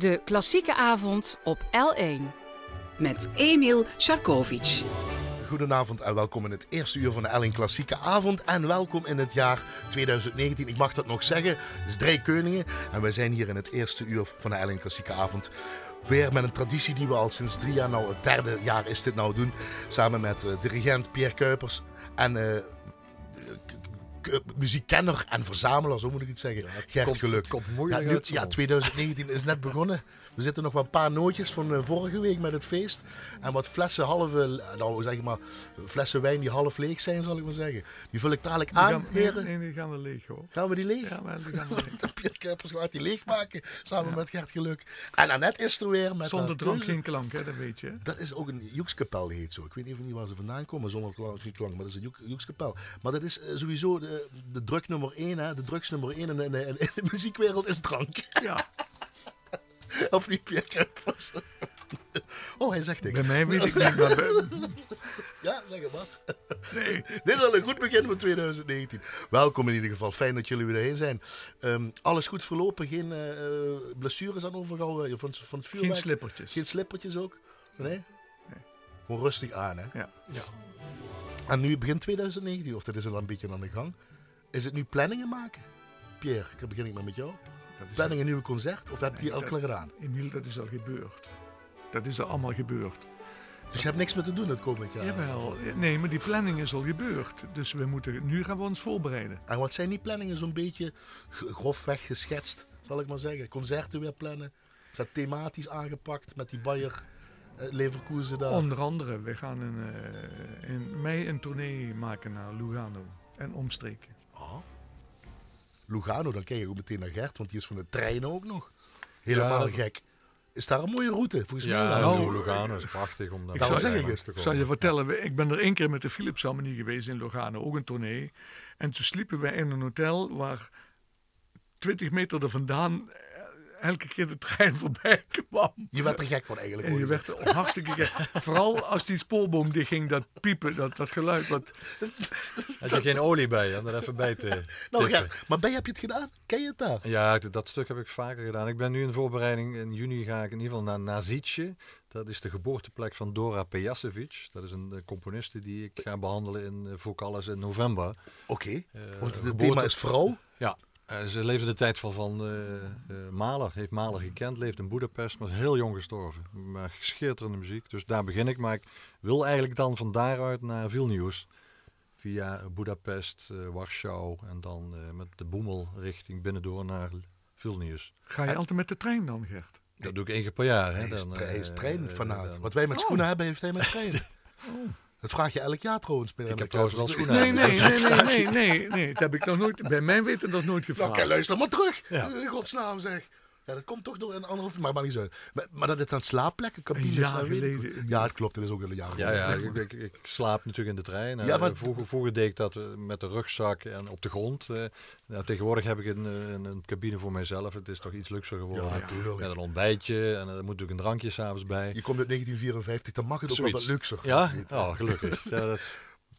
De klassieke avond op L1. Met Emil Sharkovic. Goedenavond en welkom in het eerste uur van de Elling Klassieke Avond. En welkom in het jaar 2019. Ik mag dat nog zeggen. Het is Drie Keuningen. En wij zijn hier in het eerste uur van de Elling Klassieke Avond. Weer met een traditie die we al sinds drie jaar, nou het derde jaar is dit nou doen. Samen met uh, dirigent Pierre Kuipers en uh, muziekkenner en verzamelaar, zo moet ik het zeggen. Ja, het Gert komt, Geluk. Komt moeilijk ja, nu, uit. ja, 2019 is net begonnen. We zitten nog wel een paar nootjes van uh, vorige week met het feest. En wat flessen halve, nou zeg maar, flessen wijn die half leeg zijn, zal ik maar zeggen. Die vul ik dadelijk aan, gaan, heren. Nee, nee, die gaan we leeg hoor. Gaan we die leeg? Ja, maar die gaan we leeg. Piet Kuipers gaat die leegmaken, samen ja. met Gert Geluk. En Annette is er weer. Met zonder drank geen klank, hè, dat weet je. Dat is ook een Joekskapel, heet zo. Ik weet even niet waar ze vandaan komen, zonder geen klank, maar dat is een Joekskapel. Maar dat is uh, sowieso de, de druk nummer 1, hè, de drugs nummer 1 in de, in de, in de muziekwereld is drank. Ja. Of niet Pierre. Oh, hij zegt niks. Bij mij weet ik niet, maar bij... Ja, zeg het maar. Nee. Dit is al een goed begin van 2019. Welkom in ieder geval. Fijn dat jullie weer heen zijn. Um, alles goed verlopen? Geen uh, blessures aan overgehouden van, van het vuurwerk? Geen slippertjes. Geen slippertjes ook? Nee? nee. Gewoon rustig aan, hè? Ja. ja. En nu begint 2019, of dat is al een beetje aan de gang. Is het nu planningen maken? Pierre, ik begin ik maar met jou. Planning een nieuwe concert? Of heb je die al klaar gedaan? Emiel, dat is al gebeurd. Dat is al allemaal gebeurd. Dus je hebt niks meer te doen het komend jaar? Jawel. Nee, maar die planning is al gebeurd. Dus we moeten, nu gaan we ons voorbereiden. En wat zijn die planningen zo'n beetje grofweg geschetst, zal ik maar zeggen? Concerten weer plannen? Is dat thematisch aangepakt met die Bayer uh, Leverkusen daar? Onder andere, we gaan in, uh, in mei een tournee maken naar Lugano en omstreken. Oh. Lugano, dan kijk je ook meteen naar Gert, want die is van de trein ook nog. Helemaal ja, gek. Is daar een mooie route, volgens ja, mij? Ja, nou, Lugano is prachtig om daar ik zou, zeggen, ik, ik zal je vertellen, ik ben er één keer met de Philips Harmonie geweest in Lugano, ook een tournee. En toen sliepen wij in een hotel waar 20 meter er vandaan elke keer de trein voorbij kwam. Je werd er gek van eigenlijk. En je werd er hartstikke gek. Vooral als die spoorboom die ging, dat piepen, dat, dat geluid. Wat... Had je geen olie bij om er even bij te Nou Gert, maar bij heb je het gedaan? Ken je het daar? Ja, dat stuk heb ik vaker gedaan. Ik ben nu in voorbereiding. In juni ga ik in ieder geval naar Nazice. Dat is de geboorteplek van Dora Pejacevic. Dat is een componiste die ik ga behandelen in Vocales in november. Oké, okay. uh, want het geboorte... thema is vrouw? Ja, uh, ze leefde de tijd van, van uh, uh, Mahler, heeft Mahler gekend, leeft in Budapest, maar is heel jong gestorven. Maar schitterende muziek, dus daar begin ik. Maar ik wil eigenlijk dan van daaruit naar Vilnius. Via Budapest, Warschau en dan met de boemel richting binnendoor naar Vilnius. Ga je en, altijd met de trein dan, Gert? Dat doe ik één keer per jaar. Hè? Hij is, dan, hij is treinfanaat. Wat wij met oh. schoenen hebben, heeft hij met treinen. oh. Dat vraag je elk jaar trouwens. Ik heb trouwens wel schoenen Nee, nee, nee, nee, nee, nee, nee. Dat heb ik nog nooit, bij mijn weten nog nooit gevraagd. Nou, luister maar terug. Ja. In godsnaam zeg. Ja, dat komt toch door een andere... Maar, maar niet zo. Maar, maar dat het aan slaapplekken, cabines... Jaar geleden. Ja, het klopt. Dat is ook een jaar Ja, ja ik, ik, ik, slaap natuurlijk in de trein. Ja, maar... vroeger, vroeger deed ik dat met de rugzak en op de grond. Ja, tegenwoordig heb ik een, een, een, cabine voor mijzelf. Het is toch iets luxer geworden. Ja, natuurlijk. Met een ontbijtje en er moet natuurlijk een drankje s'avons bij. Je komt uit 1954, dan mag het ook Zoiets. wel wat luxer. Ja? Oh, gelukkig. ja, dat...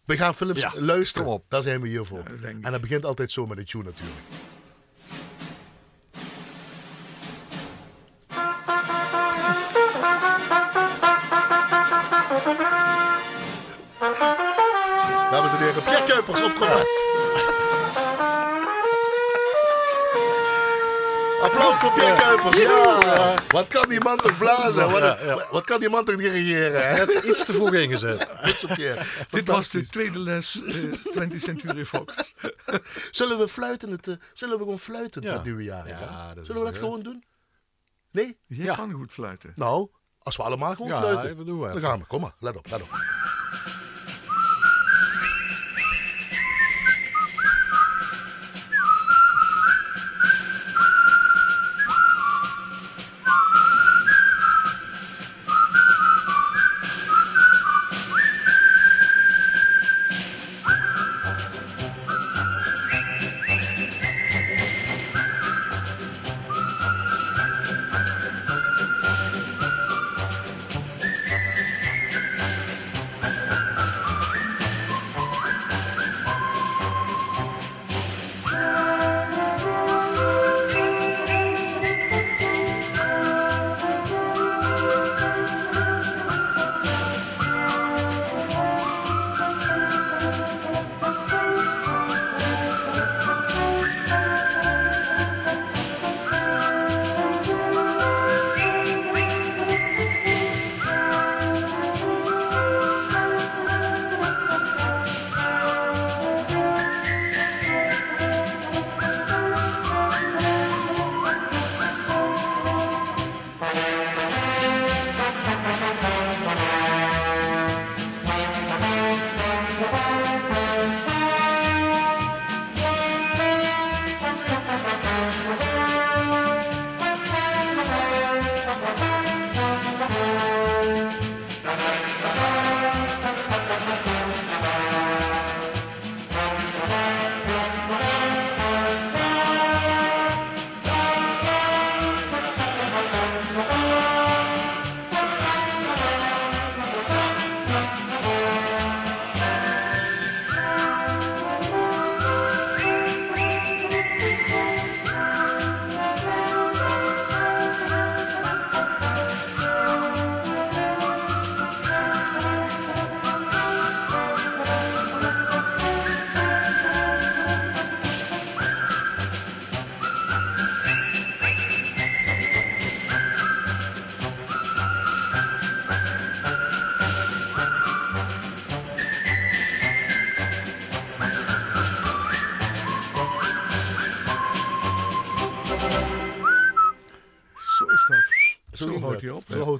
We gaan films Ja, luisteren. kom op. Daar zijn we hier voor. Ja, en dat begint altijd zo met een tune natuurlijk. Dames en heren, Pierre Kuipers op trompet. Applaus voor Pierre Kuipers. Ja. Wat kan die man toch blazen? Wat, kan die man toch dirigeren? Net iets te vroeg ingezet. Dit was de tweede les eh 20th Century Fox. Zullen we fluiten het, eh, zullen we gewoon fluiten Ja. het nieuwe jaar? Ja, hè? dat is zullen we dat leuk. gewoon doen? Nee? Jij Ja. kan goed fluiten. Nou, als we allemaal gewoon Ja, fluiten. even doen we Dan gaan we. Kom maar, let op, let op.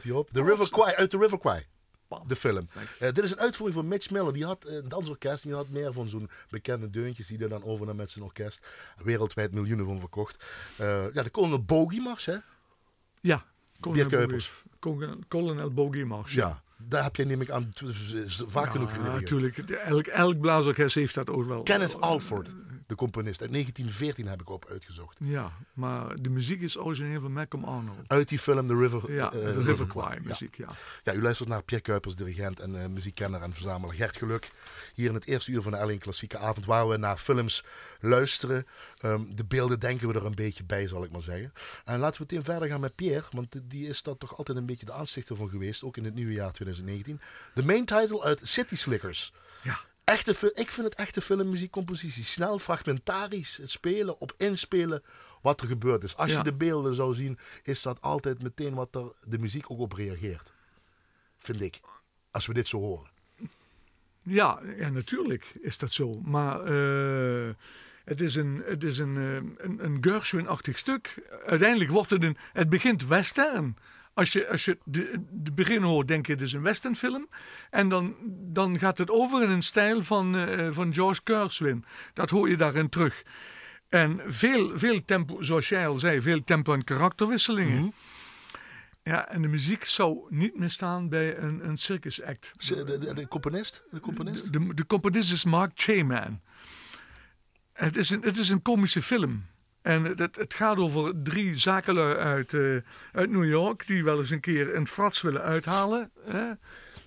hij op. The River Kwai, uit The River Kwai. De film. Eh, dit is een uitvoering van Mitch Miller. Die had eh, een dansorkest. Die had meer van zo'n bekende deuntjes. Die er dan overnam met zijn orkest. Wereldwijd miljoenen van verkocht. Eh, ja, de Colonel Bogey Mars, hè? Ja, Colonel Kuipers. Colonel- Bogey Mars. Ja. Daar heb jij neem ik aan vaak genoeg Ja, natuurlijk. De- Elk, elk blaasorkest heeft dat ook wel. Kenneth Alford, de componist. Uit 1914 heb ik op uitgezocht. Ja, maar de muziek is origineel van Malcolm Arnold. Uit die film The River, Ja, eh, de River. Kwai muziek, ja. Ja, u luistert naar Pierre Kuipers, dirigent en eh, muziekkenner en verzamelaar Gert Geluk. Hier in het eerste uur van de L1 Klassieke Avond, waar we naar films luisteren. Ehm, de beelden denken we er een beetje bij, zal ik maar zeggen. En laten we meteen verder gaan met Pierre, want die is daar toch altijd een beetje de aanstichter van geweest, ook in het nieuwe jaar 2019. De main title uit City Slickers. Echte, ik vind het echte filmmuziekcompositie. Snel, fragmentarisch, het spelen, op inspelen wat er gebeurd is. Als Ja. je de beelden zou zien, is dat altijd meteen wat er de muziek ook op reageert. Vind ik. Als we dit zo horen. ja, ja natuurlijk is dat zo. Maar eh, het is een, het is een, eh, een, een Gershwin-achtig stuk. Uiteindelijk wordt het een... Het begint western. Als je, als je de, de begin hoort, denk je het is een westernfilm. En dan, dan gaat het over in een stijl van, eh, van George Gershwin. Dat hoor je daarin terug. En veel, veel tempo, zoals jij al zei, veel tempo en karakterwisselingen. Ja, en de muziek zou niet meer staan bij een, een circus act. De, de, de, de componist? De componist? De, de componist is Mark Chayman. Het is een, het is een komische film. En het, het, gaat over drie zakenlui uit, eh, uit New York... die wel eens een keer een frats willen uithalen. Hè?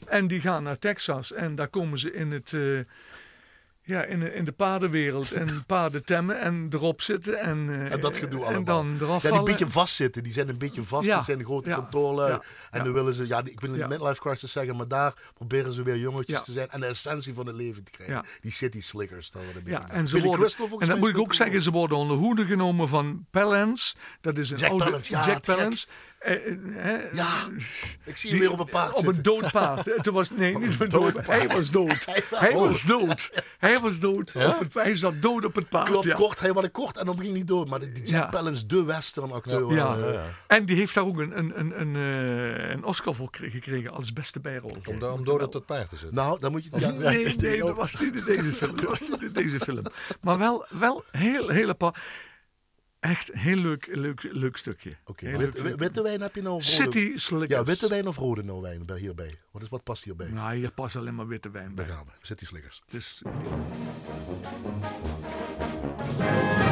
En die gaan naar Texas. En daar komen ze in het... eh, ja, in de, in de paardenwereld en paarden temmen en erop zitten en, eh, En dat gedoe allemaal. En dan eraf ja, die een beetje vastzitten. Die zijn een beetje vast. Ja, Die zijn grote ja, controle. ja, en dan willen ze, ja, ik wil niet midlife crisis zeggen, maar daar proberen ze weer jongetjes te zijn en de essentie van het leven te krijgen. Die city slickers. Dat een beetje Ja, en ze worden, Crystal, en dat moet ik ook zeggen, ze worden onder hoede genomen van Palance. Dat is een Jack oude ja, Jack te Eh, eh, Ja, ik zie hem weer op een paard Op zitten. een dood paard. Eh, Toen was, nee, niet op een dood paard. Hij was dood. Hij was dood. Hij was dood. Op het, hij zat dood op het paard. Klopt, ja. kort. Hij was kort en dan ging niet door. Maar die Jack Ja. Palance, de western acteur. Ja. En die heeft daar ook een, een, een, een, eh, een Oscar voor kre- gekregen als beste bijrol. Om, om door het tot paard te zetten. Nou, dan moet je... Ja, Nee, nee, dat was niet in deze film. Dat was niet in deze film. Maar wel, wel heel, heel apart. Echt een heel leuk, leuk, leuk stukje. Oké, Heel wit- leuk wi- stukje. witte wijn heb je nou? rode- City Slickers. Ja, witte wijn of rode nou wijn bij- hierbij? Wat, is, wat past hierbij? Nou, hier past alleen maar witte wijn bij. Daar gaan we. City Slickers. Dus, Ja,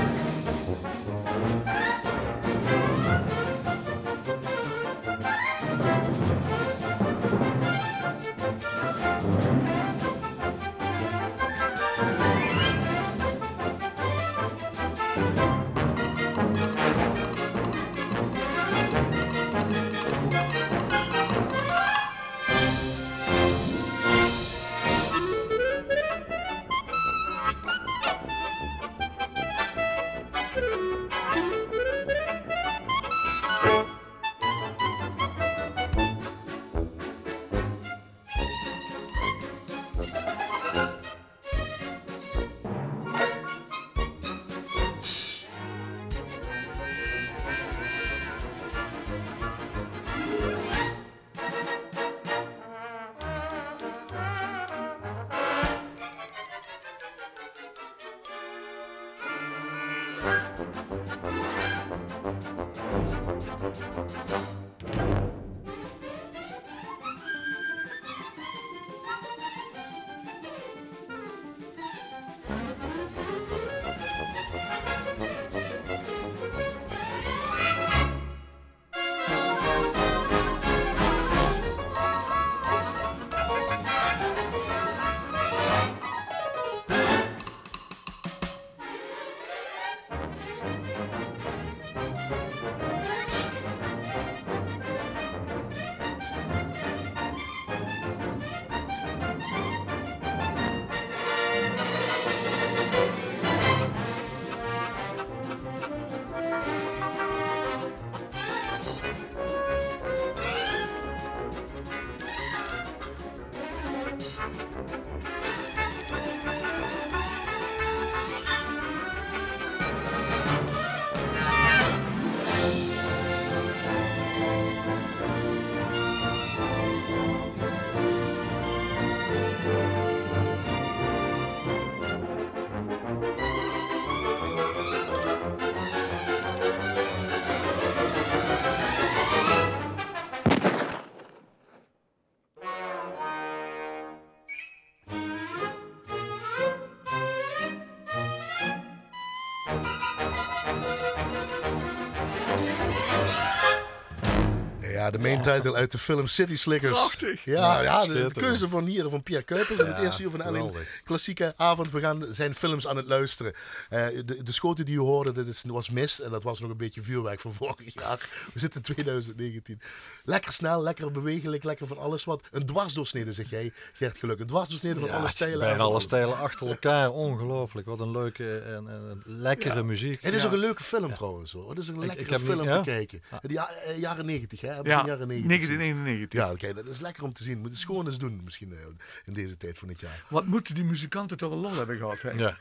main title uit de film City Slickers. Prachtig. Ja, ja, de, keuze van hier, van Pierre Kuipers in het eerste uur van de Ellen klassieke avond. We gaan zijn films aan het luisteren. Eh, de, de schoten die u hoorde, dat is, was mis. En dat was nog een beetje vuurwerk van vorig jaar. We zitten in 2019. Lekker snel, lekker bewegelijk, lekker van alles wat. Een dwarsdoorsnede, zeg jij, Gert Geluk. Een dwarsdoorsnede van alle stijlen. van alle stijlen achter elkaar. Ongelooflijk. Wat een leuke en, en lekkere muziek. Het is Ja. ook een leuke film trouwens hoor. Het is ook een lekkere ik film niet- om ja? te kijken. De ja- eh, jaren 90 hè? Begin Ja, jaren 90. 1991. Ja, oké, dat is lekker om te zien. Moet het gewoon eens doen misschien eh, in deze tijd van het jaar. Wat moeten die muzikanten toch een lol hebben gehad, hè? Ja.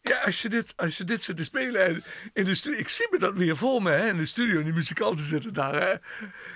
Ja, als je dit, als je dit zit te spelen en in de studio... Ik zie me dat weer voor me, hè, in de studio. Die muzikanten zitten daar, hè.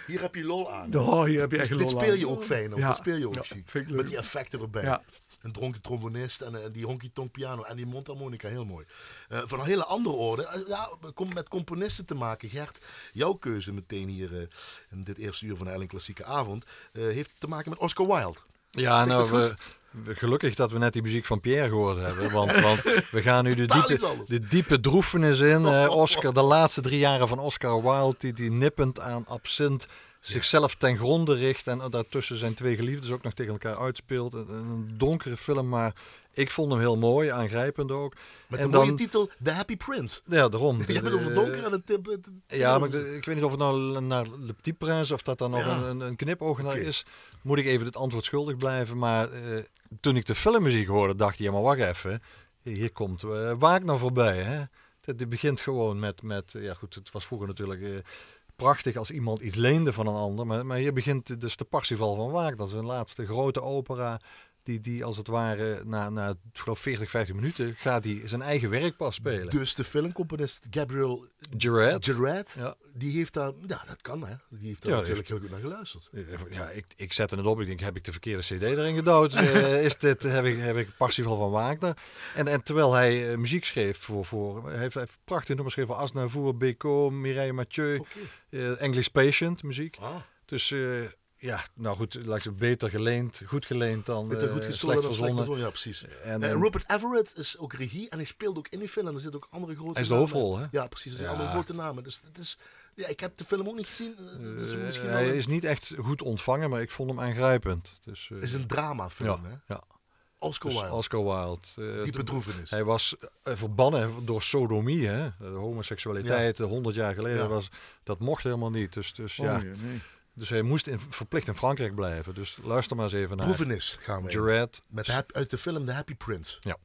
Hier heb je lol aan. Oh, hier heb je Dus echt dit lol speel aan. je ook fijn, of Ja. dat speel je ook Ja, chic. Met die effecten erbij. Ja. Een dronken trombonist en, die honky-tonk piano en die mondharmonica, heel mooi. Eh, van een hele andere orde. Eh, ja, kom met componisten te maken. Gert, jouw keuze meteen hier eh, in dit eerste uur van de Ellen Klassieke Avond heeft te maken met Oscar Wilde. Ja, nou, we, we- gelukkig dat we net die muziek van Pierre gehoord hebben. Want, want we gaan nu de diepe, de diepe droefenis in. eh, Oscar, de laatste drie jaren van Oscar Wilde, die, die nippend aan absint zichzelf ten gronde richt. En daartussen zijn twee geliefdes ook nog tegen elkaar uitspeelt. Een, donkere film, maar ik vond hem heel mooi, aangrijpend ook. Met en de mooie titel The Happy Prince. Ja, daarom. Je het over Eh, donker en het tip. het- Ja, maar ik, ik weet niet of het nou naar Le Petit Prince of dat dan nog Ja. een, knipoog naar is. Moet ik even het antwoord schuldig blijven. Maar eh, toen ik de filmmuziek hoorde, dacht ik, ja maar wacht even. Hier komt eh, Wagner voorbij. Hè? Het, begint gewoon met, met, ja goed, het was vroeger natuurlijk eh, prachtig als iemand iets leende van een ander. Maar, maar hier begint dus de Parsifal van Wagner. Zijn laatste grote opera. Die, die als het ware na, na geloof 40, 50 minuten gaat hij zijn eigen werk pas spelen. Dus de filmcomponist Gabriel Gerard. Gerard, Ja. die heeft daar, ja dat kan hè, die heeft daar Ja, natuurlijk heel goed naar geluisterd. Ja, ik, ik zette het op. Ik denk, heb ik de verkeerde cd erin gedouwd? Eh, is dit, heb ik, heb ik Parsifal van Wagner? En, en terwijl hij eh, muziek schreef voor, voor hij heeft, hij heeft prachtige nummers geschreven voor Aznavour, Beko, Mireille Mathieu, Oké. eh, English Patient muziek. Ah, Dus ja, nou goed, ik zeggen, beter geleend, goed geleend dan beter eh, goed gestolen slecht dan slecht verzonnen. ja precies. En, Eh, en- Rupert Everett is ook regie en hij speelt ook in die film. Er zitten ook andere grote Hij is de hoofdrol, hè? Ja, precies. Er zijn Ja. andere grote namen. Dus het is, ja, ik heb de film ook niet gezien. eh, dus hij een- is niet echt goed ontvangen, maar ik vond hem aangrijpend. Dus, eh, het is een dramafilm, ja, hè? ja. Oscar Dus Wilde. Oscar Wilde. Diepe. Hij was verbannen door sodomie, hè? De homoseksualiteit, eh, 100 jaar geleden, Ja. was, dat mocht helemaal niet. Dus, dus, Oh, ja, nee, nee. Dus hij moest in, verplicht in Frankrijk blijven. Dus luister maar eens even naar Droefenis gaan we. Gerard. Met de uit de film The Happy Prince. Ja.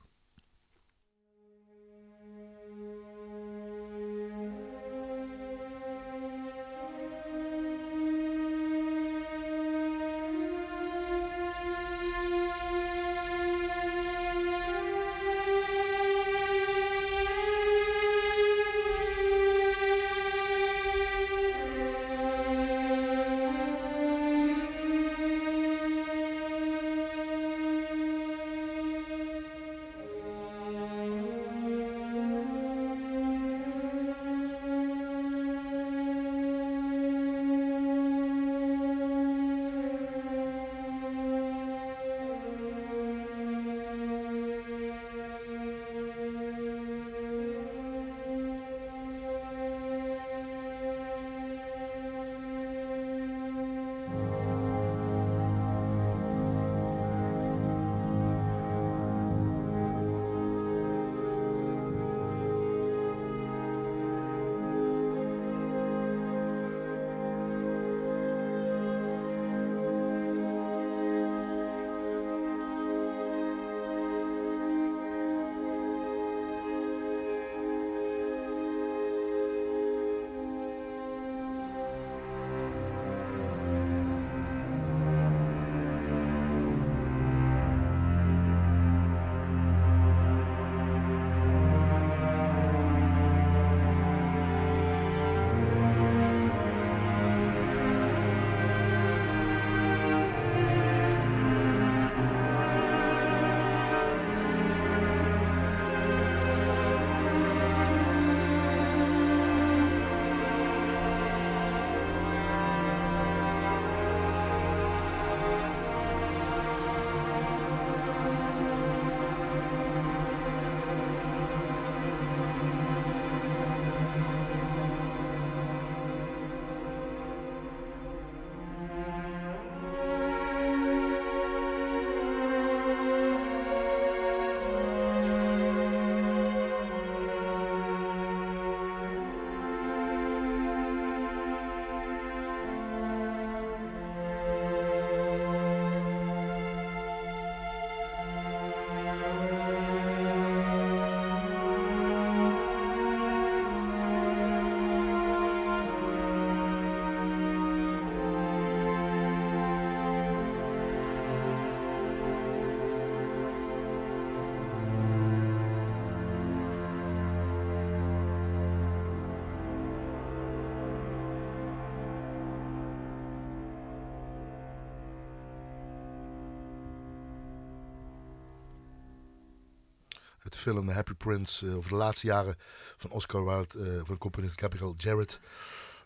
Film Happy Prince over de laatste jaren van Oscar Wilde, van componist Gabriel Jarrett.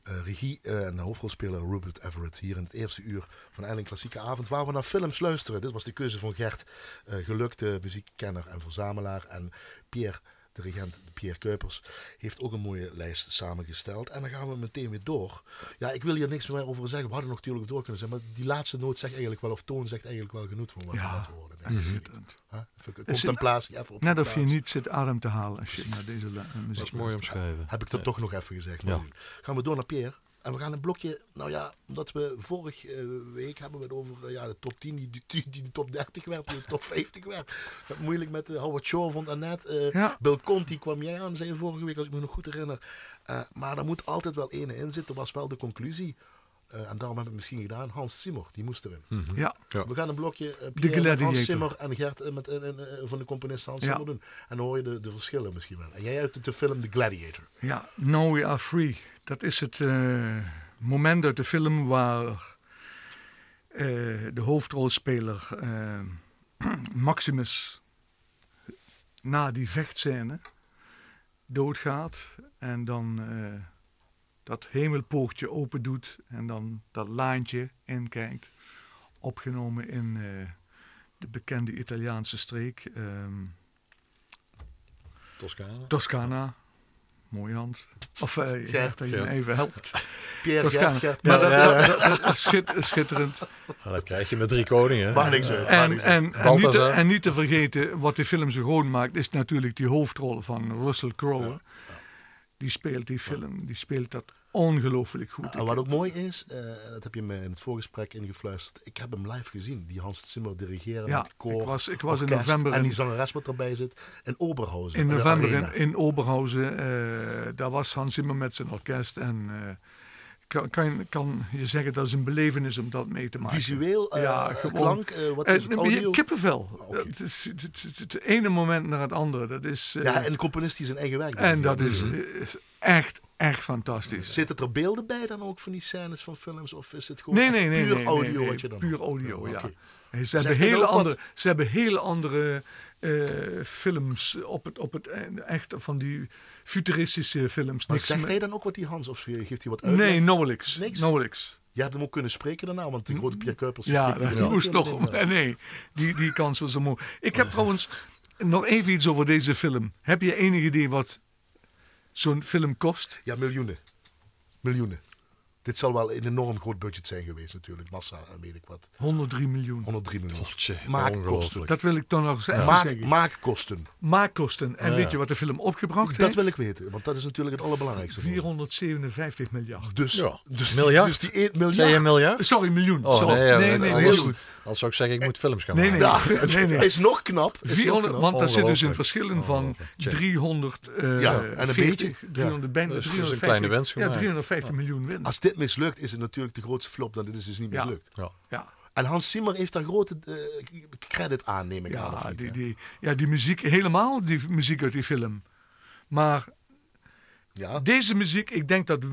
regie en hoofdrolspeler Rupert Everett hier in het eerste uur van een Klassieke Avond, waar we naar films luisteren. Dit was de keuze van Gert, gelukte muziekkenner en verzamelaar. En Pierre de regent Pierre Kuipers, heeft ook een mooie lijst samengesteld. En dan gaan we meteen weer door. Ja, ik wil hier niks meer over zeggen. We hadden nog natuurlijk door kunnen zijn. Maar die laatste noot zegt eigenlijk wel, of toon zegt eigenlijk wel genoeg van wat ja, we net horen. Ja. Contemplatie. Even Net of je niet zit adem te halen als je naar deze muziek Dat is mooi omschreven. Heb ik dat toch nog even gezegd. Ja. Gaan we door naar Pierre. En we gaan een blokje, nou ja, omdat we vorige eh, week hebben we het over uh, ja, de top 10 die, die, die, de top 30 werd, die de top 50 werd. Dat moeilijk met uh, Howard Shaw vond Annette. Ja. Bill Conti kwam jij aan, zei je vorige week, als ik me nog goed herinner. maar er moet altijd wel ene in zitten, was wel de conclusie. en daarom hebben we het misschien gedaan. Hans Zimmer, die moest erin. Mm -hmm. ja. We gaan een blokje Pierre, Hans Zimmer en Gert met, van de componist Hans ja. Zimmer doen. En dan hoor je de, de verschillen misschien wel. En jij uit de film The Gladiator. Ja, Now We Are Free. Dat is het uh, moment uit de film waar uh, de hoofdrolspeler uh, Maximus na die vechtscène doodgaat en dan dat hemelpoortje open doet en dan dat laantje inkijkt. Opgenomen in de bekende Italiaanse streek. Toscana. Toscana. Mooi Hans. Of uh, Gert, dat je me even helpt. Pierre Gert, Gert, maar dat, dat, schitterend. Nou, dat krijg je met drie koningen. Maar niks uit. En, en, en, en, niet te, en niet te vergeten, wat die film zo gewoon maakt, is natuurlijk die hoofdrol van Russell Crowe. Ja. Die speelt die film, die speelt dat ongelooflijk goed. En wat ook mooi is, uh, dat heb je me in het voorgesprek ingefluisterd. Ik heb hem live gezien, die Hans Zimmer dirigeren ja, met koor, ik was, ik was in november en die zangeres wat erbij zit in Oberhausen. In november in, in Oberhausen, uh, daar was Hans Zimmer met zijn orkest en uh, kan, kan, kan, je zeggen dat is een belevenis om dat mee te maken. Visueel, uh, ja, gewoon, klank, uh, wat is het audio? Kippenvel. Oh, okay. het, is, het, het, het, ene moment naar het andere. Dat is, uh, ja, en de componist die zijn eigen werk En dat is, is echt, echt fantastisch. Zitten er beelden bij dan ook van die scènes van films? Of is het gewoon nee, nee, nee, puur audio wat je dan Puur audio, ja. Okay. Ze hebben, hele andere, ze hebben hele andere uh, films op het, op het echt van die futuristische films. Maar zegt hij dan ook wat die Hans of geeft hij wat uit? Nee, nauwelijks. Niks? nauwelijks. Je hebt hem ook kunnen spreken daarna, want die grote Pierre Kuipers... Ja, dat moest nog. Nee, die, die kans was zo mooi. Ik heb trouwens nog even iets over deze film. Heb je enig idee wat zo'n film kost? Ja, miljoenen. Miljoenen. Dit zal wel een enorm groot budget zijn geweest natuurlijk. Massa en weet ik wat. 103 miljoen. 103 miljoen. Godzee, Maakkosten. Dat wil ik toch nog eens even Maak, zeggen. Maakkosten. Maakkosten. En ja. weet je wat de film opgebracht dat heeft? wil ik weten, want dat is natuurlijk het allerbelangrijkste. 457 miljard. Dus, ja. dus, miljard? dus die 1 miljard. Zei je miljard? Sorry, miljoen. Oh, Sorry. nee, ja, nee, nee, nee, heel goed. Als zou ik zeggen, ik moet films gaan nee, maken. Nee, ja, nee, nee. is nog knap. Is 400, nog knap. want daar zit dus een verschillen van 300, uh, ja, en een 40, beetje. 300, bijna Dus 350, een kleine wens ja, 350 miljoen winst. Als dit mislukt, is het natuurlijk de grootste flop. Dan dit is dus niet ja. mislukt. Ja. ja. En Hans Zimmer heeft daar grote uh, credit aan, neem ik ja, aan. Niet, die, die, ja, die muziek, helemaal die muziek uit die film. Maar ja. deze muziek, ik denk dat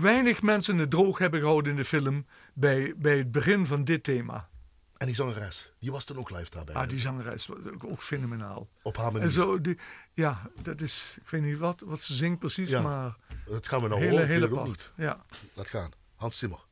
weinig mensen het droog hebben gehouden in de film bij, bij het begin van dit thema. En die zangeres, die was toen ook live daarbij. Ah, die zangeres was ook fenomenaal. Op haar manier. En zo, die, ja, dat is, ik weet niet wat, wat ze zingt precies, ja. maar... Dat gaan we nou hele, horen, hele ook niet. Ja. Laat gaan. Hans Zimmer.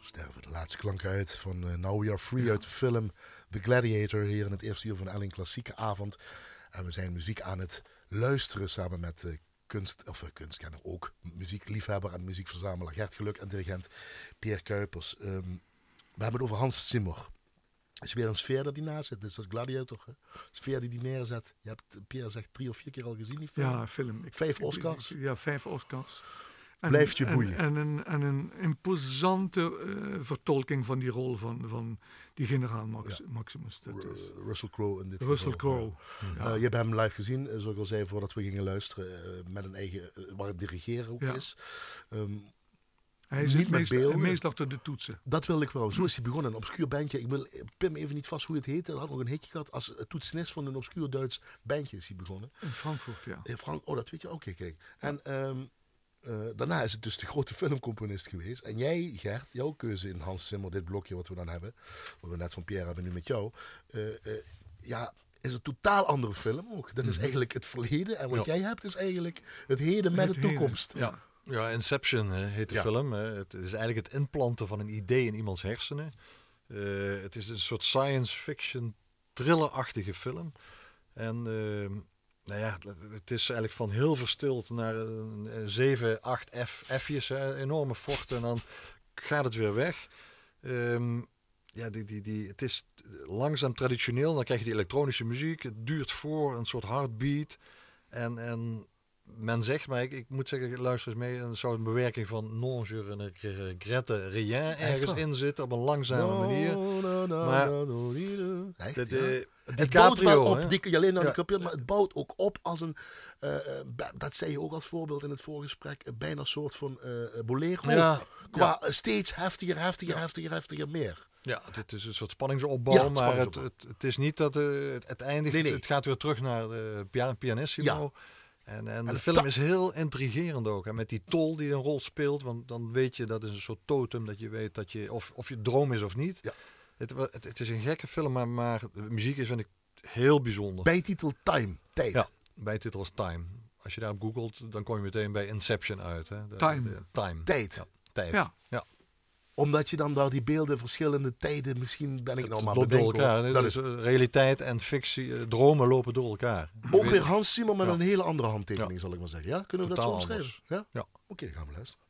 Zo sterven de laatste klanken uit van uh, Now We Are Free uit de film The Gladiator. Hier in het eerste uur van Ellen Klassieke Avond. En we zijn muziek aan het luisteren samen met uh, kunst, of uh, kunstkenner ook, muziekliefhebber en muziekverzamelaar Gert Geluk en dirigent Pierre Kuipers. Um, we hebben het over Hans Zimmer. Het is weer een sfeer dat die naast zit. Dus dat is Gladiator. Hè? Sfeer die die neerzet. Je hebt Pierre zegt drie of vier keer al gezien die film. Ja, film. Ik, vijf Oscars. ja, vijf Oscars. En, Blijft je boeien. En, en, een, en een imposante uh, vertolking van die rol van, van die generaal Max, ja. Maximus. Dat is. Russell Crowe in dit Russell Crowe. Ja. Uh, je hebt hem live gezien, zoals ik al zei, voordat we gingen luisteren. Uh, met een eigen, waar het dirigeren ook is. Um, hij is niet met meest, beelden. meest achter de toetsen. Dat wil ik wel. Zo is hij begonnen. Een obscuur bandje. Ik wil Pim even niet vast hoe het heette. Hij had nog een hitje gehad. Als toetsenist van een obscuur Duits bandje is hij begonnen. In Frankfurt, ja. In Frank oh, dat weet je ook. Okay, kijk. En um, uh, daarna is het dus de grote filmcomponist geweest. En jij, Gert, jouw keuze in Hans Zimmer, dit blokje wat we dan hebben. Wat we net van Pierre hebben, nu met jou. Uh, uh, ja, is een totaal andere film ook. Dat is mm eigenlijk het verleden. En wat ja. jij hebt is eigenlijk het heden met het de toekomst. Ja. Ja, Inception heet de ja. film. Het is eigenlijk het inplanten van een idee in iemands hersenen. Het is een soort science fiction thrillerachtige film. En uh, nou ja, het is eigenlijk van heel verstild naar een 7, 8 F, F'jes, enorme forten en dan gaat het weer weg. Um, ja, die, die, die, het is langzaam traditioneel. Dan krijg je die elektronische muziek. Het duurt voor, een soort heartbeat. En, en men zegt, maar ik, ik moet zeggen, luister eens mee, er zou een bewerking van non je regrette rien ergens in zitten op een langzame manier. Maar het bouwt wel op, die alleen naar de maar het bouwt ook op als een, uh, dat zei je ook als voorbeeld in het voorgesprek, bijna een soort van uh, bolero. Ja. Qua ja. steeds heftiger, heftiger, heftiger, heftiger meer. Ja, het is een soort spanningsopbouw, ja, maar het, het, het, is niet dat uh, het, het eindigt. Nee, nee. Het gaat weer terug naar de pian pianissimo. Ja. En, en, en de film is heel intrigerend ook. En met die tol die een rol speelt. Want dan weet je, dat is een soort totem. Dat je weet dat je, of, of je droom is of niet. Ja. Het, het, het, is een gekke film, maar, maar de muziek is vind ik heel bijzonder. Bijtitel Time, tijd. Ja, bijtitel is Time. Als je daarop googelt, dan kom je meteen bij Inception uit. Hè? De, time. De, time. Tijd. Ja, tijd. Ja. ja omdat je dan daar die beelden, verschillende tijden, misschien ben ik nog maar door elkaar. Dat is realiteit en fictie, eh, dromen lopen door elkaar. Ook weer Hans Simon met ja. een hele andere handtekening, zal ik maar zeggen. Ja, kunnen we Totaal dat zo omschrijven? Ja. ja. Oké, okay, gaan we luisteren.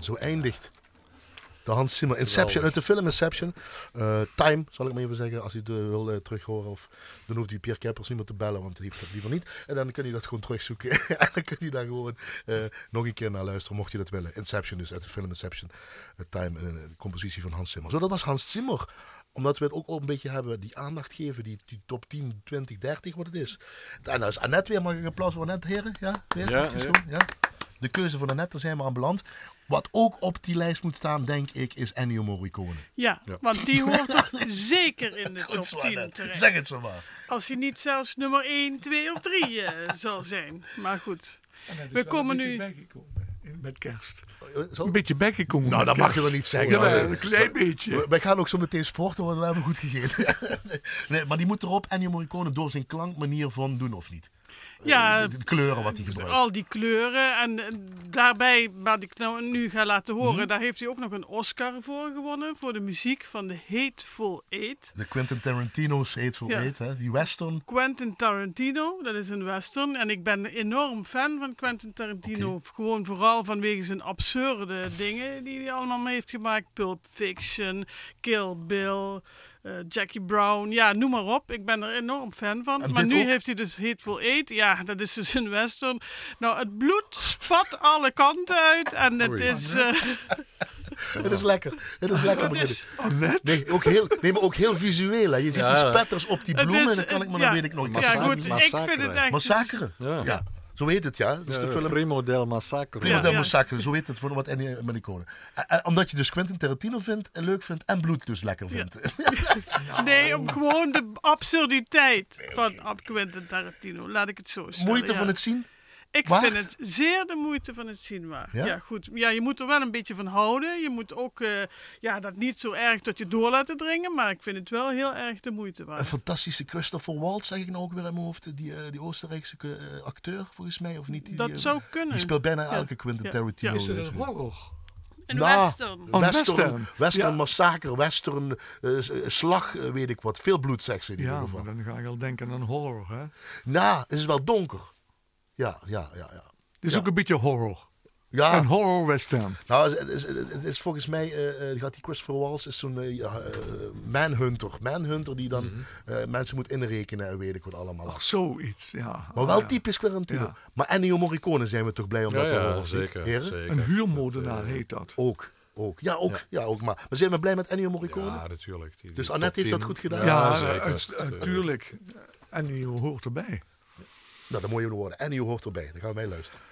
En zo eindigt de Hans Zimmer Inception uit de film Inception. Eh, Time, zal ik maar even zeggen, als je het wil eh, terughoren. Of dan hoeft u Pierre Keppers niet meer te bellen, want hij heeft dat liever niet. En dan kun je dat gewoon terugzoeken. en dan kun je daar gewoon eh, nog een keer naar luisteren, mocht je dat willen. Inception dus, uit de film Inception. Time, de compositie van Hans Zimmer. Zo, dat was Hans Zimmer omdat we het ook een beetje hebben, die aandacht geven, die, die top 10, 20, 30, wat het is. En dan is Annette weer, mag ik een applaus voor Annette, heren? Ja, weer? Ja. De keuze van Annette, daar zijn we aan beland. Wat ook op die lijst moet staan, denk ik, is Ennio Morricone. Ja, want die hoort toch zeker in de top Goed zo, 10 Annette. terecht. Zeg het zo maar. Als hij niet zelfs nummer 1, 2 of 3 eh, zal zijn. Maar goed. We komen nu- met kerst. Zo? Een beetje bijgekomen Nou, dat mag je wel niet zeggen. Een klein beetje. We- Wij gaan ook zo meteen sporten, want we hebben goed gegeten. nee, maar die moet erop, Ennio Morricone, door zijn klankmanier van doen of niet. Ja, Eh, de, de kleuren wat hij gebruikt. al die kleuren. En eh, daarbij, wat ik nou nu ga laten horen, Mhm. daar heeft hij ook nog een Oscar voor gewonnen. Voor de muziek van de Hateful Eight. De Quentin Tarantino's Hateful Ja. Eight, hè? die western. Quentin Tarantino, dat is een western. En ik ben enorm fan van Quentin Tarantino. Gewoon vooral vanwege zijn absurde dingen die hij allemaal mee heeft gemaakt. Pulp Fiction, Kill Bill, eh, Jackie Brown. Ja, noem maar op. Ik ben er enorm fan van. En maar nu ook? heeft hij dus Hateful Eight. Ja, dat is dus een western. Nou, het bloed spat alle kanten uit. En het Oei. is... eh, Het is lekker. Het is lekker. het is. Annette? Nee, ook heel, nee, maar ook heel visueel. Hè. Je ziet Ja. die spetters op die bloemen is, en dan kan ik me, dan weet ik nog. ja, Massacre. goed. Ik vind het echt... Massacre. Ja. Ja. Zo heet het, ja. Dus de film Primo del Massacre. Prima Ja, del. Massacre, zo heet het voor wat Ennio Morricone. En- en Omdat je dus Quentin Tarantino vindt, en leuk vindt en bloed dus lekker vindt. Nee, om gewoon de absurditeit van Quentin Tarantino. Laat ik het zo stellen. Moeite ja. van het zien. Ik vind het zeer de moeite van het zien waard. Ja? Ja? goed. Ja, je moet er wel een beetje van houden. Je moet ook eh, ja, dat niet zo erg tot je door laten dringen. Maar ik vind het wel heel erg de moeite Een waard. fantastische Christopher Waltz, zeg ik nou ook weer in mijn hoofd. Die, eh, die Oostenrijkse eh, acteur, volgens mij, of niet? Die, Dat die, eh, zou kunnen. Die speelt bijna Ja. elke Quentin Ja. Tarantino. Ja. Is het een horror? Een Nou, western. Oh, western, western. western Ja. massacre, western eh, eh, slag, eh, weet ik wat. Veel bloedseks in ieder Ja, geval. dan ga ik al denken aan horror. Hè? Nou, het is wel donker. Ja, ja, ja, ja. Het is Ja. ook een beetje horror. Ja, Een horror western. nou, het is, het is volgens mij, eh, eh, gaat die Christopher Waltz is zo'n eh, eh, manhunter. Manhunter die dan eh, mensen moet inrekenen en weet ik wat allemaal. Ach, zoiets, ja. maar wel ja. typisch Tarantino. Ja. Maar Ennio Morricone zijn we toch blij om Ja, dat te ja, horen. zeker. Zeker. Een huurmoordenaar heet dat. Ook, ook. Ja, ook. Ja. ook maar. maar zijn we blij met Ennio Morricone? Ja, natuurlijk. Die- die Dus Annette heeft dat 10. goed gedaan? Ja, natuurlijk. En die hoort erbij. Nou, dat mooie woorden. Ennio hoort erbij. Dan gaan wij luisteren.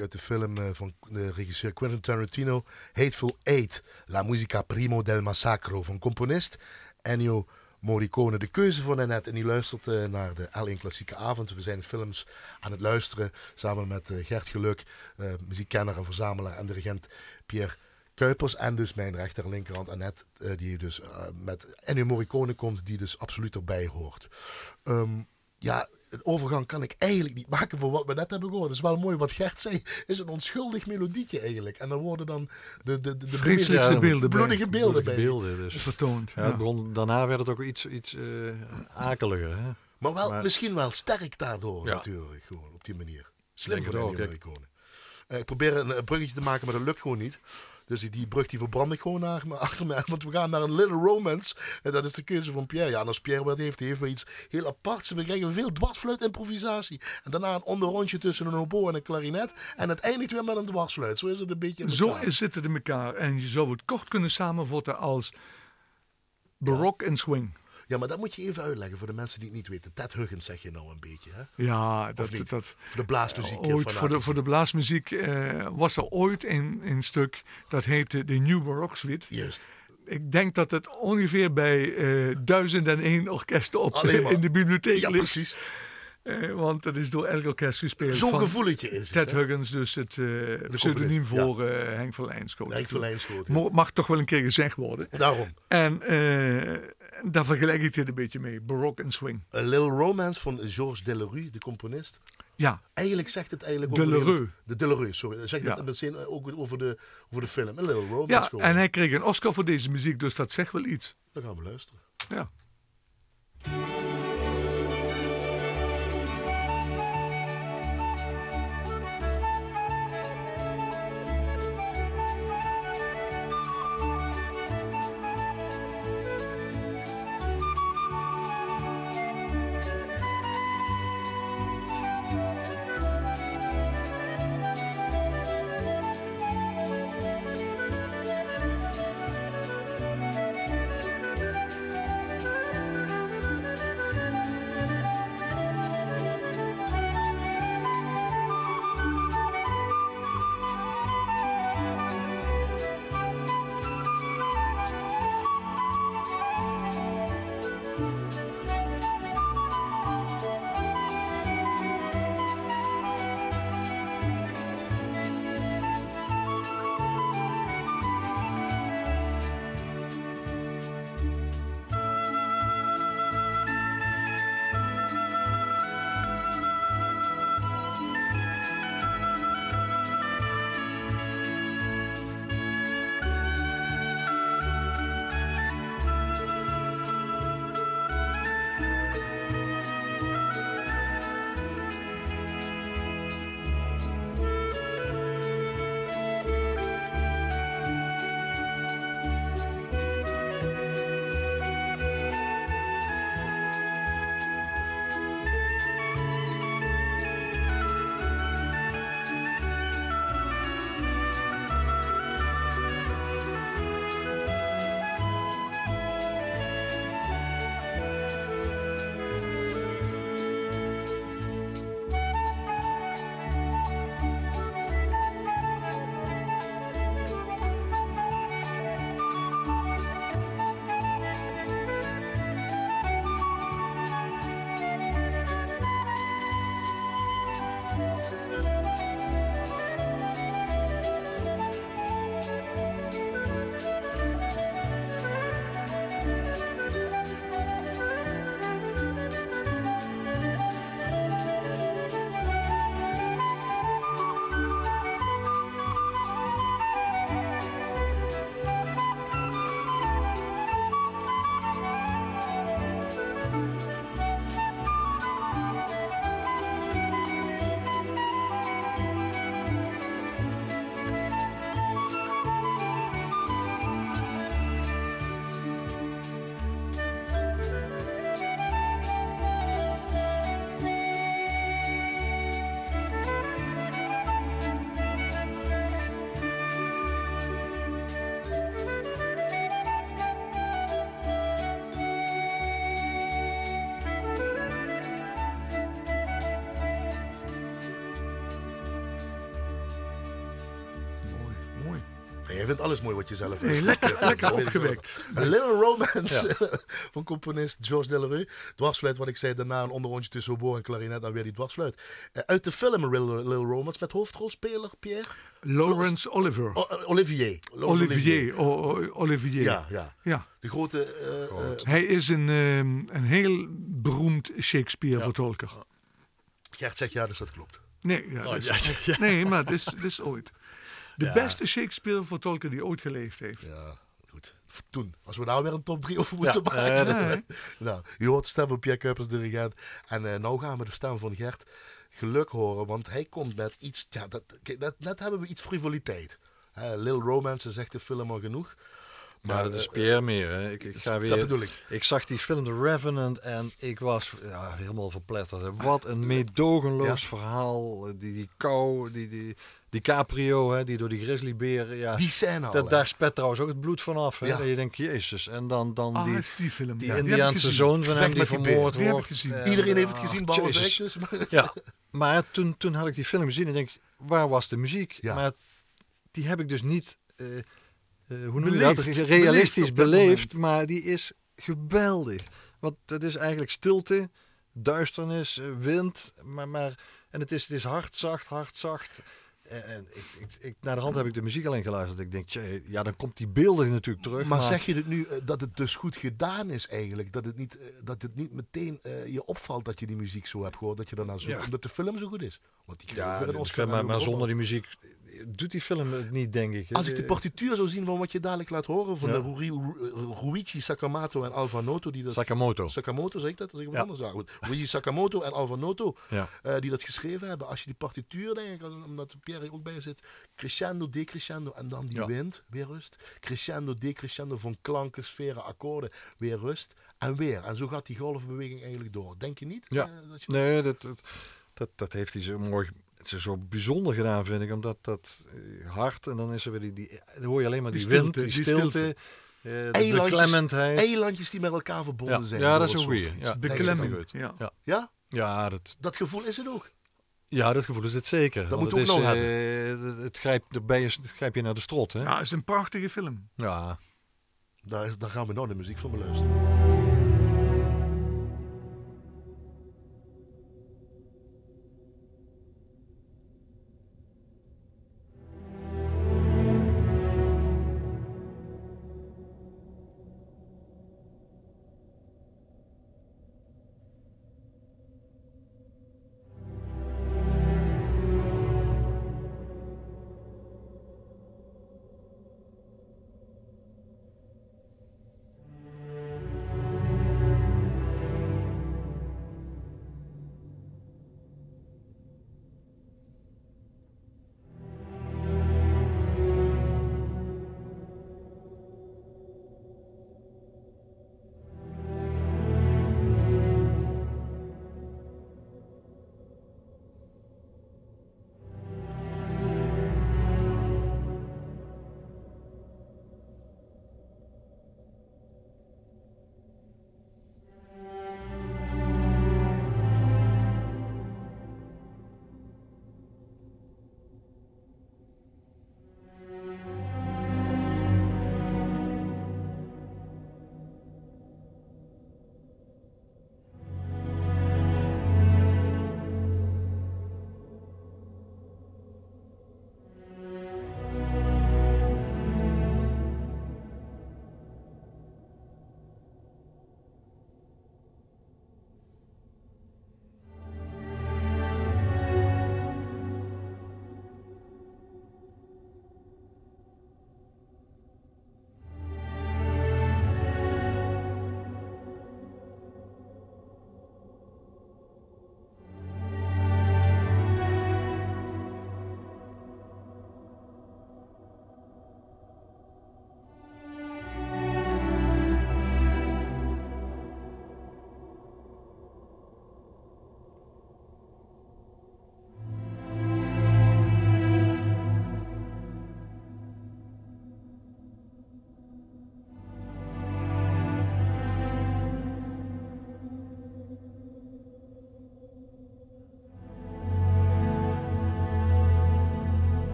Uit de film eh, van de regisseur Quentin Tarantino, Hateful Eight, La Musica Primo del Massacro, van componist Ennio Morricone. De keuze van net en die luistert eh, naar de L1 Klassieke Avond. We zijn films aan het luisteren samen met eh, Gert Geluk, uh, muziekkenner en verzamelaar en dirigent Pierre Kuipers. En dus mijn rechter en linkerhand Annette, die dus met Ennio Morricone komt, die dus absoluut erbij hoort. Um, ja, een overgang kan ik eigenlijk niet maken voor wat we net hebben gehoord. Het is wel mooi wat Gert zei. is een onschuldig melodietje eigenlijk. En dan worden dan de, de, de, de vreselijkste beelden, bloedige beelden bij. Beelden, dus. Vertoond. Ja, Begon, daarna werd het ook iets, iets uh, akeliger. Hè? Maar, wel, maar, misschien wel sterk daardoor ja. natuurlijk. Gewoon op die manier. Slim voor de Amerikanen. Uh, ik probeer een, een bruggetje te maken, maar dat lukt gewoon niet. Dus die brug die verbrand ik gewoon naar, achter me. Want we gaan naar een Little Romance. En dat is de keuze van Pierre. Ja, en als Pierre wat heeft, heeft wel iets heel aparts. We krijgen veel dwarsfluit improvisatie. En daarna een onderrondje tussen een oboe en een klarinet. En het eindigt weer met een dwarsfluit. Zo is het een beetje Zo zit het in elkaar. En je zou het kort kunnen samenvatten als barok en swing. Ja, maar dat moet je even uitleggen voor de mensen die het niet weten. Ted Huggins zeg je nou een beetje, hè? Ja, dat... dat voor de blaasmuziek. Ooit, voor, de, voor de blaasmuziek uh, was er ooit een, een stuk dat heette de New Baroque Suite. Juist. Ik denk dat het ongeveer bij uh, duizend en één orkesten op, in de bibliotheek ja, ligt. precies. Uh, want dat is door elk orkest gespeeld. Zo'n gevoeletje is Ted Huggins, dus het uh, pseudoniem voor ja. Henk Verlijnschoot. Henk Verlijnschoot. Ja. Mag toch wel een keer gezegd worden. Daarom. En daar vergelijk ik dit een beetje mee, baroque en swing. A Little Romance van Georges Delerue, de componist. Ja. Eigenlijk zegt het eigenlijk Delerue. De Delerue, sorry. Zegt ja. het meteen ook over de, over de film. A Little Romance. Ja, gewoon. en hij kreeg een Oscar voor deze muziek, dus dat zegt wel iets. Dan gaan we luisteren. Ja. Jij vindt alles mooi wat je zelf Nee, is. lekker- lekker opgewekt. Little Romance van componist Georges Delerue. Dwarsfluit, wat ik zei, daarna een onderrondje tussen oboe en klarinet en weer die dwarsfluit. Eh, uit de film Little, Little Romance met hoofdrolspeler Pierre Lawrence Oliver. O- eh, Olivier. Laurence Olivier. O- O- Olivier. Ja, ja. Ja. De grote... eh, Hij is een, ehm, een heel beroemd Shakespeare-vertolker. Gert zegt ja, dus dat klopt. Nee, ja, Oh, echt- nee, maar dit is, dit is ooit. De Ja. beste Shakespeare-vertolker die ooit geleefd heeft. Ja, goed. Toen, als we daar weer een top 3 over moeten Ja, maken. Nee. nou, je hoort de stem van Pierre Kuipers, dirigent. En eh nou gaan we de stem van Gert geluk horen, want hij komt met iets... Ja, dat, net, net hebben we iets frivoliteit. Eh, Lil Romance zegt de film al genoeg. Maar dat is eh, Pierre meer. Hè. Ik, ik ga dat weer, bedoel ik. Ik zag die film The Revenant en ik was ja, helemaal verpletterd. hè. Wat een meedogenloos Ja. verhaal. Die, die kou, die, die DiCaprio, hè, die door die grizzlybeer... Ja, Die scène al. dat, daar spet trouwens ook het bloed van af. Hè. Ja. Dat je denkt, jezus. En dan, dan Ah, die, is die film. die Indiaanse zoon van hem die vermoord. Die wordt. En, Iedereen heeft het ah, gezien, behalve ik dus. maar- Ja, maar toen, toen had ik die film gezien en denk, waar was de muziek? Ja. Maar die heb ik dus niet, eh, eh, hoe noem je dat? Beleefd Realistisch beleefd, maar die is geweldig. Want het is eigenlijk stilte, duisternis, eh, wind, maar, maar en het is, het is hard, zacht, hard, zacht. En, en ik, ik, ik, naar de hand heb ik de muziek alleen geluisterd. Ik denk, ja, dan komt die beelden natuurlijk terug. Maar zeg je het nu eh, dat het dus goed gedaan is eigenlijk? Dat het niet, dat het niet meteen je opvalt dat je die muziek zo hebt gehoord, dat je daarna zoekt, Ja. omdat de film zo goed is? Want die ja, maar, maar zonder die muziek doet die film het niet, denk ik. Als ik de partituur zou zien van wat je dadelijk laat horen van Ja. de Rui- Ru- Ruichi Sakamoto en Alva Noto, die dat Sakamoto. Sakamoto, zeg ik dat? Zeg ik wat Ja. anders? Ja, goed. Ruichi Sakamoto en Alva Noto, Ja. eh, die dat geschreven hebben. Als je die partituur, denk ik, omdat Pierre er ook bij zit, crescendo, decrescendo en dan die Ja. wind, weer rust. Crescendo, decrescendo van klanken, sferen, akkoorden, weer rust en weer. En zo gaat die golfbeweging eigenlijk door. Denk je niet? Ja. eh, dat je- Nee, dat, dat, dat, dat heeft hij zo mooi, het is zo bijzonder gedaan, vind ik. Omdat dat eh, hard en dan is er weer die, die dan hoor je alleen maar die, Die wind, stilte, die die stilte, stilte. eh, de Eilandjes- beklemmendheid. Eilandjes die met elkaar verbonden Ja. zijn. Ja, dat is goeie. iets. Ja. Beklemmend. dan. Ja. Ja. Ja? Ja, dat, Dat gevoel is het ook. ja, dat gevoel is het zeker. Dat moet ook is, nog eh, het, het grijpt, erbij is, het grijp je naar de strot, hè? Ja, het is een prachtige film. Ja. Daar, daar gaan we nou de muziek van beluisteren.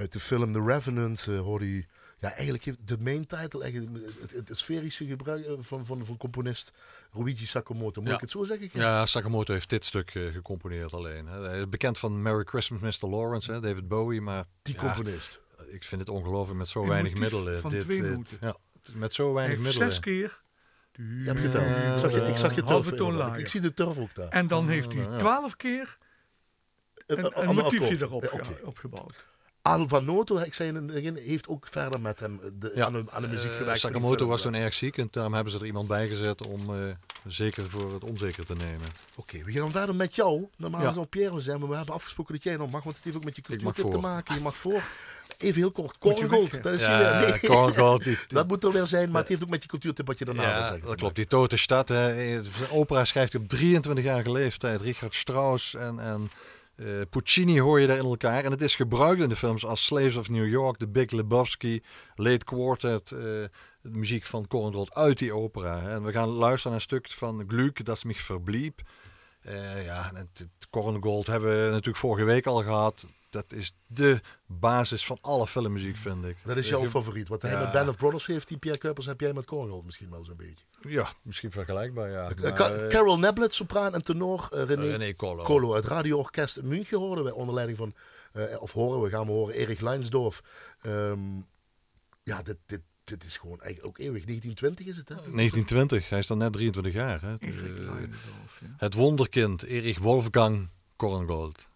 Uit de film The Revenant uh, hoorde je... Ja, eigenlijk heeft de main title, eigenlijk, het, het, het sferische gebruik eh, van, van, van componist Ruiji Sakamoto. Moet Ja. ik het zo zeggen? Ja, Sakamoto heeft dit stuk eh, gecomponeerd alleen. Hè. Hij is bekend van Merry Christmas Mr. Lawrence, hè, David Bowie. Maar Die ja, componist. ik vind het ongelooflijk met zo weinig middelen. van dit, twee dit- noten. ja, met zo Hij weinig heeft middelen. zes keer. Je hebt geteld. Ik zag je, ik zag je. Halve toon lager. Ik zie de turf ook daar. En dan heeft hij twaalf keer Een, een, motiefje akkoord. erop Ja, ge- opgebouwd. Alva Noto, ik zei in het begin, heeft ook verder met hem de, Ja. aan, de, aan de muziek Eh, gewerkt. die Sakamoto was toen erg ziek en daarom hebben ze er iemand bij gezet om eh, zeker voor het onzeker te nemen. Oké, we gaan verder met jou. Normaal Ja. zou Pierre zijn, maar we hebben afgesproken dat jij nog mag, want het heeft ook met je mag cultuurtip te maken. Je mag voor. Even heel kort, Korngold, dat is Ja, hier, nee. Korngold, die- die- dat moet er weer zijn, maar het heeft ook met je cultuurtip wat je daarna wil Ja, zeggen. dat klopt. Die Tote Stad. Hè. Eh, Opera schrijft hij op 23-jarige leeftijd. Richard Strauss en, en eh, Puccini hoor je daar in elkaar. En het is gebruikt in de films als Slaves of New York, The Big Lebowski, Late Quartet. eh, de muziek van Korngold uit die opera. En we gaan luisteren naar een stuk van Gluck, Dat mich verblieb. Eh, ja, het, het Korngold hebben we natuurlijk vorige week al gehad. Dat is de basis van alle filmmuziek, vind ik. Dat is jouw favoriet. Wat hij Ja. met Band of Brothers heeft, die Pierre Kuipers, heb jij met Korngold misschien wel zo'n beetje. Ja, misschien vergelijkbaar, ja. Maar, Ka- eh, Carol Neblet, sopraan en tenor. eh, René. Colo, het radioorkest in München horen we onder leiding van, eh, of horen we, gaan we horen, Erik Leinsdorf. Ehm, ja, dit, dit, dit is gewoon eigenlijk ook eeuwig. 1920 is het, hè? 1920, hij is dan net 23 jaar. Hè? Erik ja. het wonderkind, Erich Wolfgang Korngold.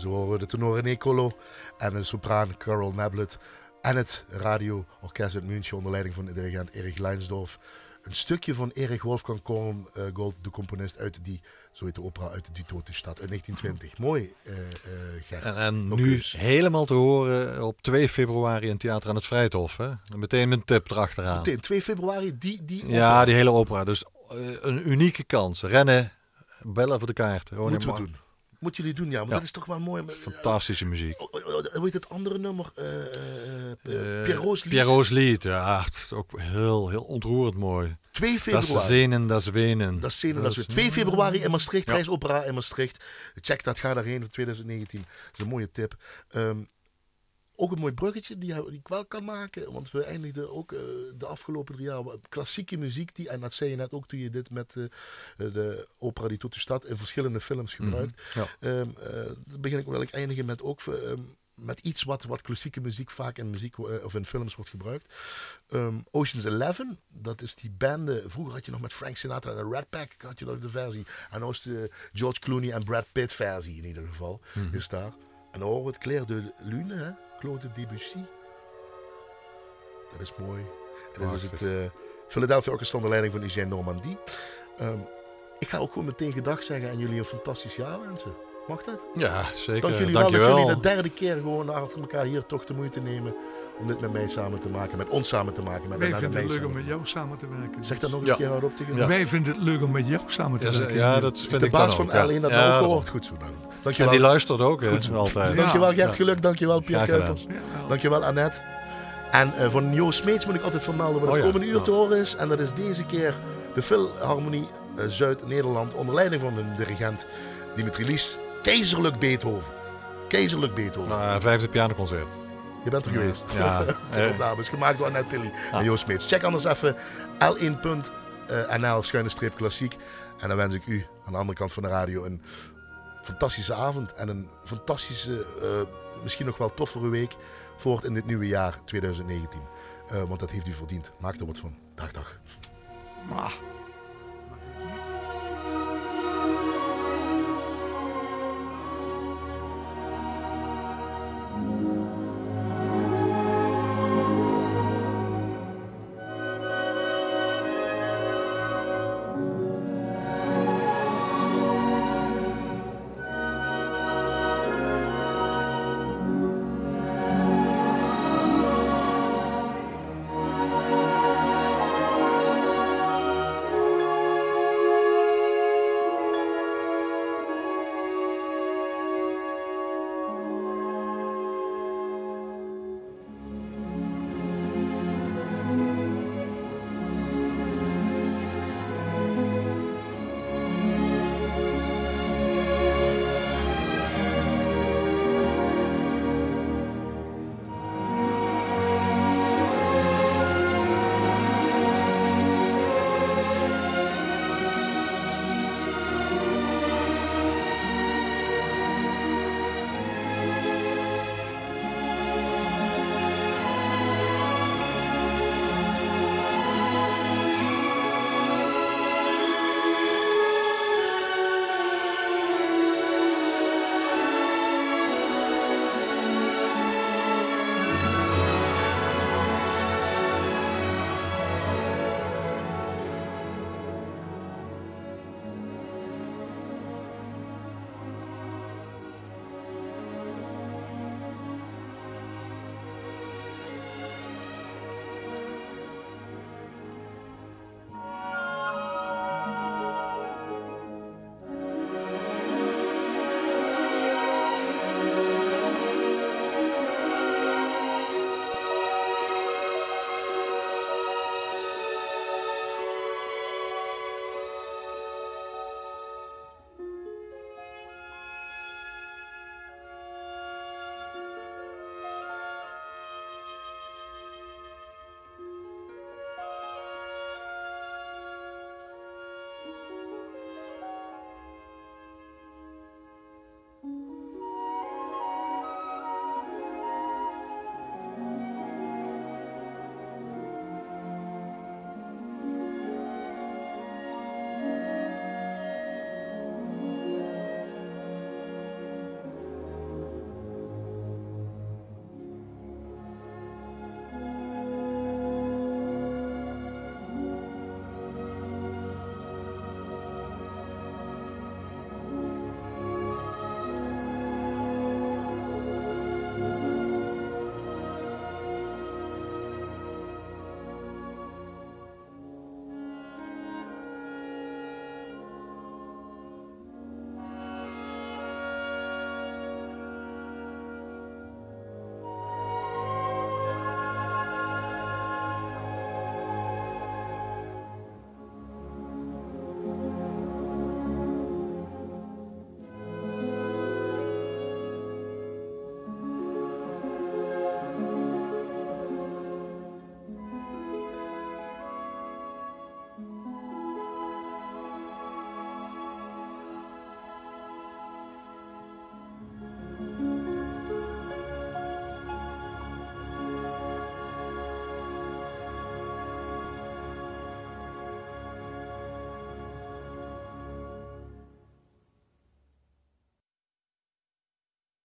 En zo horen we de tenor René Colo en de sopraan Carol Neblet. En het radioorkest uit München onder leiding van de dirigent Erich Leinsdorf. Een stukje van Erich Wolfgang Korngold, de componist uit die, zo heet de opera, uit de Dutote stad uit 1920. Mooi, eh eh Gert. En, nu eens. helemaal te horen op 2 februari in Theater aan het Vrijthof. Hè? Meteen mijn tip erachteraan. Meteen, 2 februari, die, die Ja, die hele opera. Dus eh, een unieke kans. Rennen, bellen voor de kaart. Moeten we doen. Moeten jullie doen, ja. Maar Ja. dat is toch wel mooi. Fantastische muziek. Oh, oh, oh, Hoe heet het andere nummer? Eh eh, eh, Pierrot's Lied. Pierrot's Lied, ja. Is ook heel, heel ontroerend mooi. 2 Dat februari. is Zenen, dat is Wenen. Dat is scène, dat is weer 2 februari in Maastricht, Reisopera in Maastricht. Check dat, ga daarheen voor 2019. Dat is een mooie tip. Ehm, ook een mooi bruggetje die, die ik wel kan maken. Want we eindigden ook uh, de afgelopen drie jaar klassieke muziek. Die, en dat zei je net ook toen je dit met uh, de opera die tot de stad in verschillende films gebruikt. Mm -hmm. ja. um, begin ik, wil ik eindigen met ook um, met iets wat, wat klassieke muziek vaak in muziek of in films wordt gebruikt. Um, Ocean's Eleven, dat is die band. Vroeger had je nog met Frank Sinatra en de Red Pack had je nog de versie. En nu is de George Clooney en Brad Pitt versie in ieder geval. Mm -hmm. Is daar. En dan we het Claire de Lune, hè? Claude Debussy. Dat is mooi. En dat is het uh, Philadelphia Orchestra onder leiding van Eugène Normandie. Um, ik ga ook gewoon meteen gedag zeggen en jullie een fantastisch jaar wensen. Mag dat? Ja, zeker. Dank jullie wel dat jullie de derde keer gewoon achter elkaar hier toch de moeite nemen om dit met mij samen te maken, met ons samen te maken. Met Wij vinden het leuk om met jou samen te werken. Zeg dat nog eens ja. een keer hardop tegen ja. Wij vinden het leuk om met jou samen te ja, werken. Ja, dat vind de ik baas van L1 dat nou ook gehoord. Goed zo. Dan. Dankjewel. En die luistert ook, hè, Goed altijd. Dankjewel Gert Geluk, dankjewel Pierre Kuipers. Dankjewel Annette. En uh, van Jo Smeets moet ik altijd vermelden wat Oh de ja, komende uur te horen is. En dat is deze keer de Philharmonie uh, Zuid-Nederland onder leiding van de dirigent Dimitri Lies. Keizerlijk Beethoven. Keizerlijk Beethoven. Nou, vijfde pianoconcert. Je bent er geweest. Ja. Het zijn opnames gemaakt door Annette Tilly en Joost Smeets. Check anders even l1.nl schuine streep klassiek. En dan wens ik u aan de andere kant van de radio een fantastische avond. En een fantastische, uh, misschien nog wel toffere week voort in dit nieuwe jaar 2019. Uh, want dat heeft u verdiend. Maak er wat van. Dag, dag. Ah.